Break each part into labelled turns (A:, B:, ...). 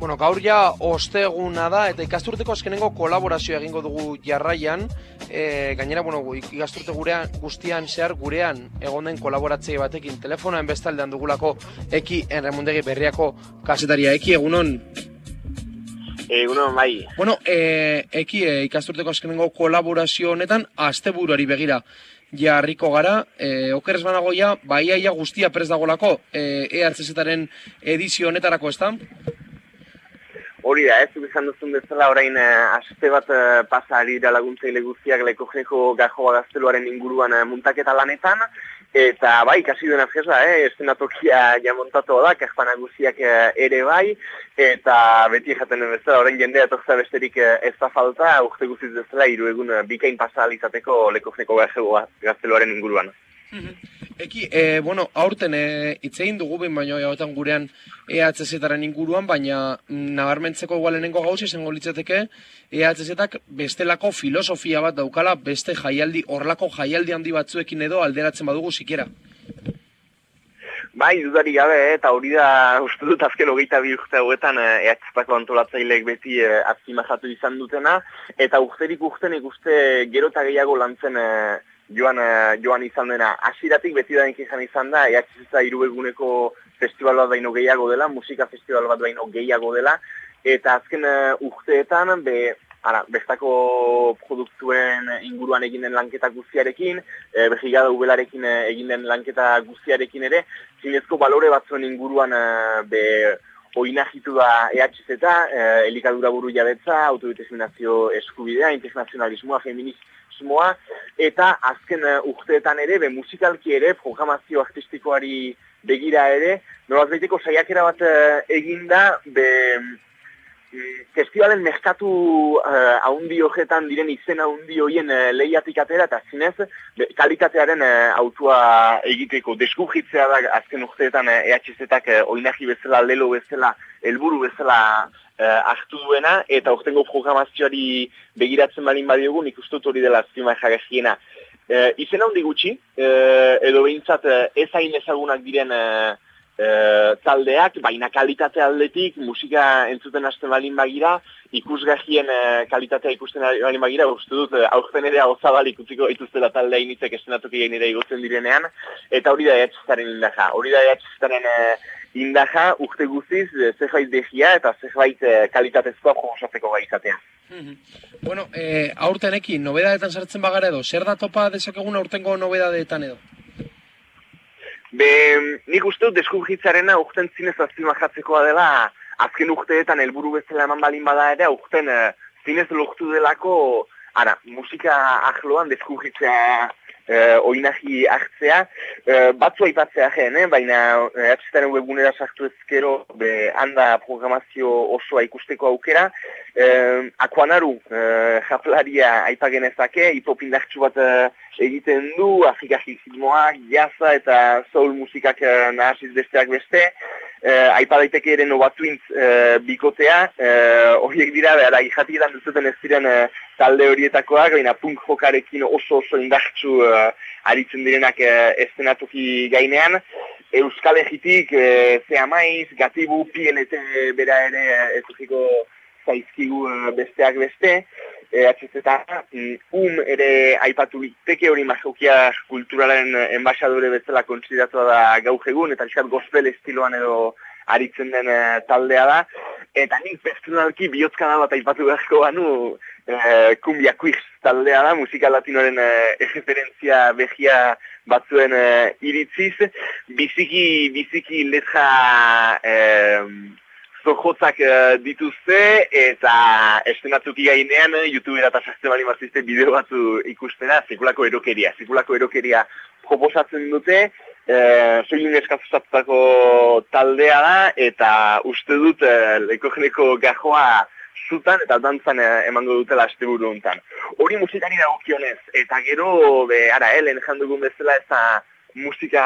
A: Bueno, gaur ja osteguna da eta ikasturteko azkenengo kolaborazioa egingo dugu jarraian. E, gainera, bueno, ikasturte gurean, guztian zehar gurean egon den kolaboratzei batekin telefonoen bestaldean dugulako eki enremundegi berriako kasetaria. Eki, egunon?
B: Egunon, bai.
A: Bueno, e, eki e, ikasturteko azkenengo kolaborazio honetan asteburuari begira jarriko gara, e, okeres banago ja, baiaia guztia prez dagolako, e, EHZ-aren edizio honetarako, ez da?
B: Hori da, ez izan duzun bezala orain uh, aste bat uh, pasa ari da laguntzaile guztiak leko jeko gajoa gazteluaren inguruan uh, muntaketa lanetan, eta bai, kasi duena feza, eh, estenatokia ja montatu da, kajpana guztiak ere bai, eta beti jaten bezala, orain jendea etorza besterik uh, ez da falta, urte guztiz bezala, iru egun uh, bikain pasa alizateko leko jeko gazteluaren inguruan.
A: Eki, e, bueno, aurten e, itzein dugu bin baino jauetan gurean EHZ-etaren inguruan, baina mm, nabarmentzeko igualenengo gauzi izango litzateke EHZ-etak bestelako filosofia bat daukala beste jaialdi, horlako jaialdi handi batzuekin edo alderatzen badugu zikera.
B: Bai, dudari gabe, eh, eta hori da, uste dut azken hogeita bi urte hauetan EHZ-etako antolatzaileek beti e, azimazatu izan dutena, eta urterik urtenik uste gero eta gehiago lantzen e, joan, uh, joan izan dena. Asiratik beti da izan izan da, ehatxizitza irubeguneko festival bat baino gehiago dela, musika festival bat baino gehiago dela, eta azken uh, urteetan, be, ara, bestako produktuen inguruan egin den lanketa guztiarekin, e, behigada ubelarekin egin den lanketa guztiarekin ere, zinezko balore batzuen inguruan be, oinahitu da EHZ eta, elikadura buru jabetza, autodeterminazio eskubidea, internazionalismoa, feminist, asmoa, eta azken uh, urteetan ere, be musikalki ere, programazio artistikoari begira ere, nolaz behiteko saiakera bat uh, eginda, be mm, festivalen merkatu uh, haundi horretan diren izen haundi horien uh, lehiatik atera, eta zinez, kalitatearen uh, autua egiteko deskubritzea da azken urteetan uh, EHZ-etak uh, oinahi bezala, lelo bezala, helburu bezala uh, hartu duena, eta urtengo programazioari begiratzen balin badiogun, ikustut hori dela zima jagajiena. Uh, eh, izen handi gutxi, uh, edo behintzat uh, ez hain ezagunak diren uh, uh, taldeak, baina kalitate aldetik, musika entzuten hasten balin bagira, ikusgahien uh, kalitatea ikusten balin bagira, uste dut, aurten ere hau zabal ikutziko ituztela taldea initzek estenatuko egin ere igotzen direnean, eta hori da ehatxistaren indaja. Hori da ehatxistaren uh, indaja urte guziz eh, zerbait degia eta zerbait e, kalitatezkoa promosatzeko gai izatea.
A: Mhm. Bueno, e, aurtenekin, nobedadetan sartzen bagara edo, zer da topa dezakegun aurtengo nobedadeetan edo?
B: Be, nik uste dut deskubritzarena urten zinez azpimajatzekoa dela, azken urteetan helburu bezala eman balin bada ere, urten e, zinez lortu delako, ara, musika ahloan deskubritzea uh, oinahi hartzea, uh, batzu aipatzea gen, eh? baina uh, webunera sartu ezkero be, handa programazio osoa ikusteko aukera, uh, akuanaru uh, japlaria aipagenezake, hipopindartxu bat egiten du, Afrika jizimoak, jaza eta soul musikak nahasiz besteak beste, eh, aipa daiteke ere nobatuintz eh, bikotea, eh, horiek dira, behar, ihatidan duzuten ez ziren eh, talde horietakoak, baina punk jokarekin oso oso indartsu eh, aritzen direnak eh, estenatuki gainean. Euskal Egitik, eh, Zea Maiz, Gatibu, PNT bera ere ez zaizkigu eh, besteak beste. EHZ mm, um ere aipatu biteke hori mazokia kulturalen enbaixadore bezala konsideratua da gauk egun, eta eskat gospel estiloan edo aritzen den eh, taldea da. Eta nik personalki bihotzkana bat aipatu beharko banu e, kumbia quiz taldea da, musika latinoren e, egeferentzia behia batzuen e, iritziz. Biziki, biziki letra zojotzak uh, dituzte eta estenatzuk igainean uh, YouTube eta sartzen bali mazizte bideo batzu ikustena, zikulako erokeria, zikulako erokeria proposatzen dute, uh, soilun eskazusatutako taldea da eta uste dut uh, lekogeneko gajoa zutan eta dantzan emango dutela asteburu hontan. Hori musikari dagokionez eta gero be ara helen jandugun bezala ez da musika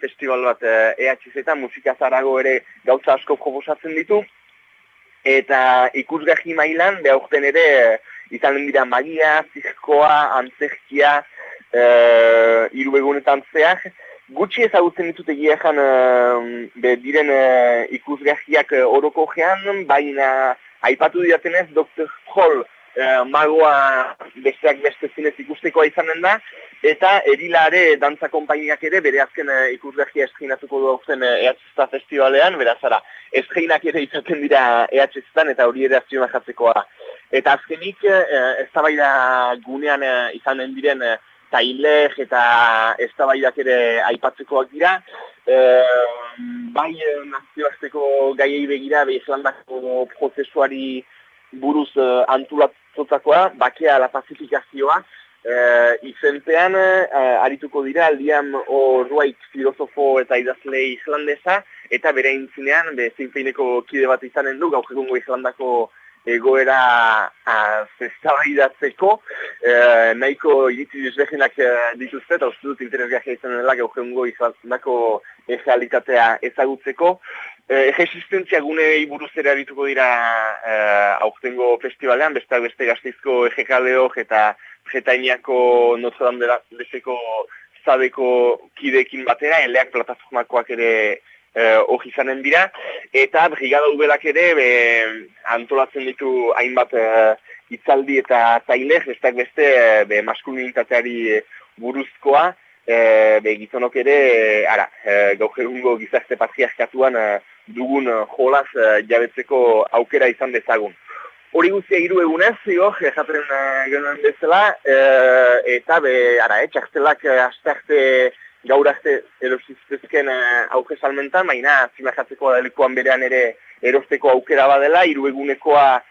B: festival bat EHZ eta musika zarago ere gauza asko proposatzen ditu. Eta ikusgahi mailan, behaukten ere, izan dira magia, zirkoa, antzerkia, e, irubegunetan zeak, gutxi ezagutzen ditut egia ezan be, diren uh, ikusgahiak uh, oroko gean, baina aipatu diatenez Dr. Hall uh, magoa besteak beste zinez ikustekoa izanen da, eta erilare dantza konpainiak ere bere azken uh, ikusgahia eskrinatuko du hauzen uh, festivalean, beraz ara, eskrinak ere izaten dira EHZ-tan eta hori ere azio jatzekoa. Eta azkenik, uh, ez gunean uh, izanen diren uh, taileg eta eztabaidak ere aipatzekoak dira. E, bai nazioarteko gaiei begira, Islandako prozesuari buruz uh, antulatzotakoa, bakea la pacifikazioa, uh, izenpean uh, arituko dira aldian horruaik filosofo eta idazle islandesa, eta bere intzinean, be, zinfeineko kide bat izanen du, gaur egungo Islandako egoera zestabaidatzeko, e, nahiko iritzi desbeginak e, dituzte, eta uste dut interesgarria izan dela gaur izanako egalitatea ezagutzeko. E, existentzia gune buruz ere arituko dira e, aurtengo festivalean, besteak beste gazteizko egekaleo eta jetainiako notzodan deseko zabeko kidekin batera, eleak plataformakoak ere eh, hori izanen dira, eta brigada ubelak ere be, antolatzen ditu hainbat eh, itzaldi eta tailez, ez beste eh, be, maskulinitateari buruzkoa, eh, be, gizonok ere, ara, eh, gauherungo gizarte patriarkatuan eh, dugun jolaz eh, jabetzeko aukera izan dezagun. Hori guztia hiru egunez, jaten uh, genuen bezala, uh, eta be, ara, eh, txartelak uh, gaur arte erosiztezken uh, auke salmentan, baina zimajatzeko adalekuan berean ere erosteko aukera badela, hiru egunekoa uh,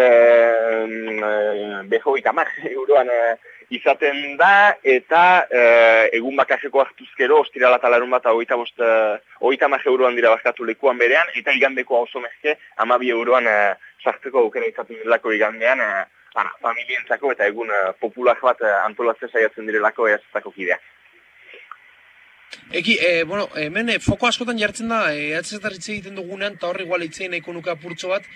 B: uh, beho euroan uh, izaten da, eta uh, egun bakaseko hartuzkero, ostirala talarun bat, oita, bost, uh, euroan dira bakatu lekuan berean, eta igandeko oso mezke, amabi euroan uh, sartzeko aukera izaten direlako igandean, uh, familientzako eta egun uh, popular bat uh, antolatzea saiatzen direlako eaztako kideak.
A: Eki, e, bueno, hemen e, foko askotan jartzen da, e, eh, atzetarritze egiten dugunean, eta horri igual itzein nahiko nuka purtso bat,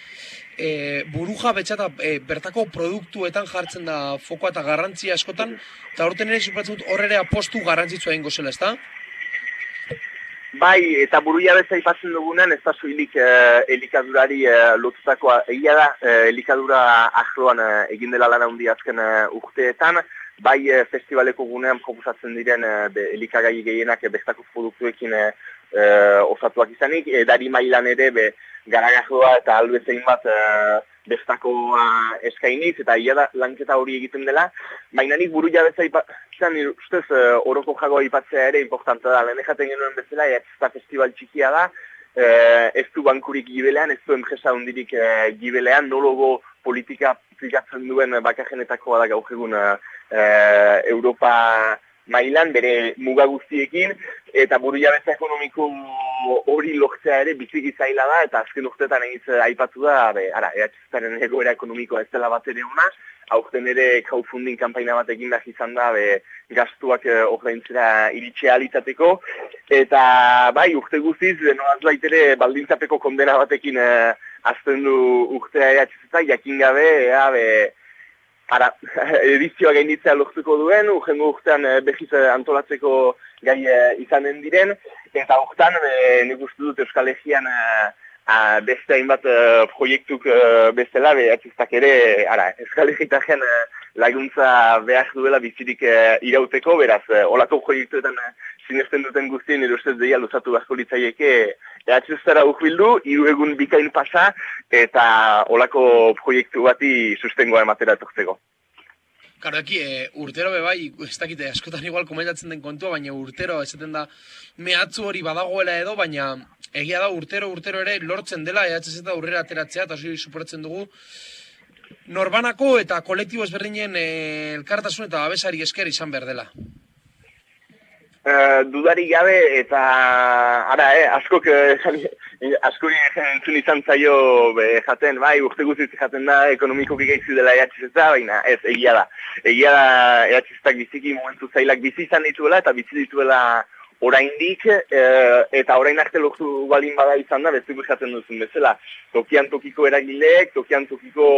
A: e, buruja betxata e, bertako produktuetan jartzen da fokoa eta garrantzia askotan, eta horten ere supatzen dut horre ere apostu garrantzitsua ingo zela, ezta?
B: Bai, eta buruia betza ipatzen dugunean, ez da zuilik e, elikadurari e, lotutakoa egia da, e, elikadura ahloan e, egin dela lan handi azken e, urteetan, bai e, festivaleko gunean proposatzen diren e, elikagai gehienak e, bestako produktuekin e, osatuak izanik, e, dari mailan ere be, garagazoa eta albezein bat e, bestakoa eskainiz, eta ia da lanketa hori egiten dela, baina nik buru jabeza izan ustez e, oroko jagoa ipatzea ere importanta da, lehen jaten genuen bezala, eta festival txikia da, e, ez du bankurik gibelean, ez du enpresa hundirik e, gibelean, nologo politika aplikatzen duen bakajenetakoa da gaur egun uh, Europa mailan bere muga guztiekin eta buru jabetza ekonomiko hori lortzea ere biziki zaila da eta azken urtetan egiz aipatu da be, ara, eratxezaren egoera ekonomikoa ez dela bat ere ona aurten ere crowdfunding kanpaina bat egin behar izan da be, gaztuak uh, ordaintzera iritxe alitzateko eta bai urte guztiz noaz baitere baldintzapeko kondena batekin uh, azten du urtea eratxezeta jakin gabe ea be, Ara, edizioa gainditzea lortuko duen, urrengo urtean e, behiz eh, antolatzeko gai e, izanen diren, eta urtean e, nik uste dut Euskal Egean beste hainbat proiektuk bestela, behatziztak ere, ara, Euskal Egitajean e, laguntza behar duela bizirik irauteko, beraz, olako proiektuetan sinesten duten guztien, erostez deia luzatu bazko litzaieke, ehatzuztara urbildu, hiru egun bikain pasa, eta olako proiektu bati sustengoa ematera etortzeko.
A: Karo, eki, e, urtero be bai, ez dakite, askotan igual komentatzen den kontua, baina urtero esaten da mehatzu hori badagoela edo, baina egia da urtero, urtero ere lortzen dela, ehatzez eta urrera ateratzea, eta hori suporatzen dugu, norbanako eta kolektibo ezberdinen e, elkartasun eta babesari esker izan behar dela.
B: Uh, dudari gabe eta ara, eh, askok eh, askori entzun izan zaio be, jaten, bai, urte guztiz jaten da ekonomiko gaizu dela ehatxizeta, baina ez, egia da. Egia da ehatxizetak biziki momentu zailak bizi izan dituela eta bizi dituela oraindik eh, eta orain arte lortu balin bada izan da, bezuko jaten duzun bezala. Tokian tokiko eragileek, tokian tokiko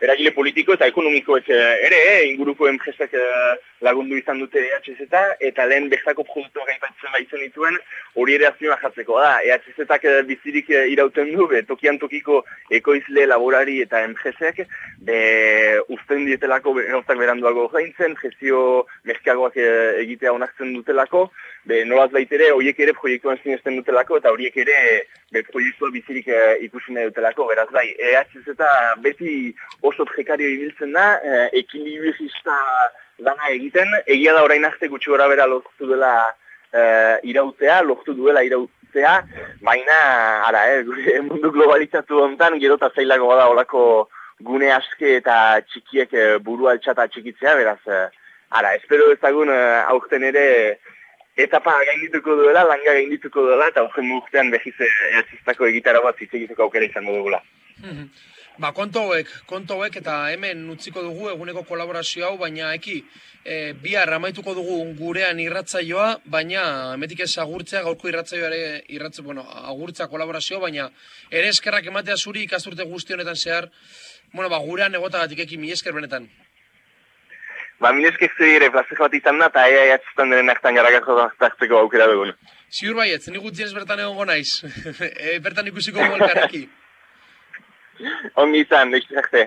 B: eragile politiko eta ekonomikoek eh, ere, eh, inguruko enpresak eh, lagundu izan dute EHZ eta eta lehen bestako produktu gaipatzen baitzen dituen hori ere azioa jatzeko da. EHZ-ak eh, bizirik eh, irauten du, be, tokian tokiko ekoizle, laborari eta enpresek, be, usten dietelako gauzak beranduago gaintzen, gestio merkeagoak egitea onartzen dutelako, be, nolaz baitere, horiek ere proiektuan sinesten dutelako, eta horiek ere be, proiektua bizirik e, ikusi nahi dutelako, beraz bai, EHZ eta beti oso prekario ibiltzen da, e, ekilibrista lana egiten, egia da orain arte gutxi gora bera lortu dela e, irautea, lortu duela irautea, baina, ara, gure mundu globalizatu hontan, gero eta zailago da olako gune aske eta txikiek e, buru altxata txikitzea, beraz, e, ara, espero ezagun e, aurten ere etapa gaindituko duela, langa gaindituko duela, eta horren urtean behiz ehatziztako egitara bat hitz egiteko aukera izango dugula.
A: Ba, konto hauek, konto hauek, eta hemen utziko dugu eguneko kolaborazio hau, baina eki, e, bihar amaituko dugu gurean irratzaioa, baina emetik ez agurtzea, gaurko irratzaioa ere, irratze, bueno, agurtzea kolaborazio, baina ere eskerrak ematea zuri ikasturte guzti honetan zehar, bueno, ba, gurean egotagatik eki, mi esker benetan.
B: Ba, minezkek zuri ere plazer bat izan da, eta ea ehatziztan denen hartan garagako hartzeko aukera dugun.
A: Ziur baiet, ni gutxienez bertan egongo naiz. e, bertan ikusiko gogo elkarreki.
B: Und wir sind nicht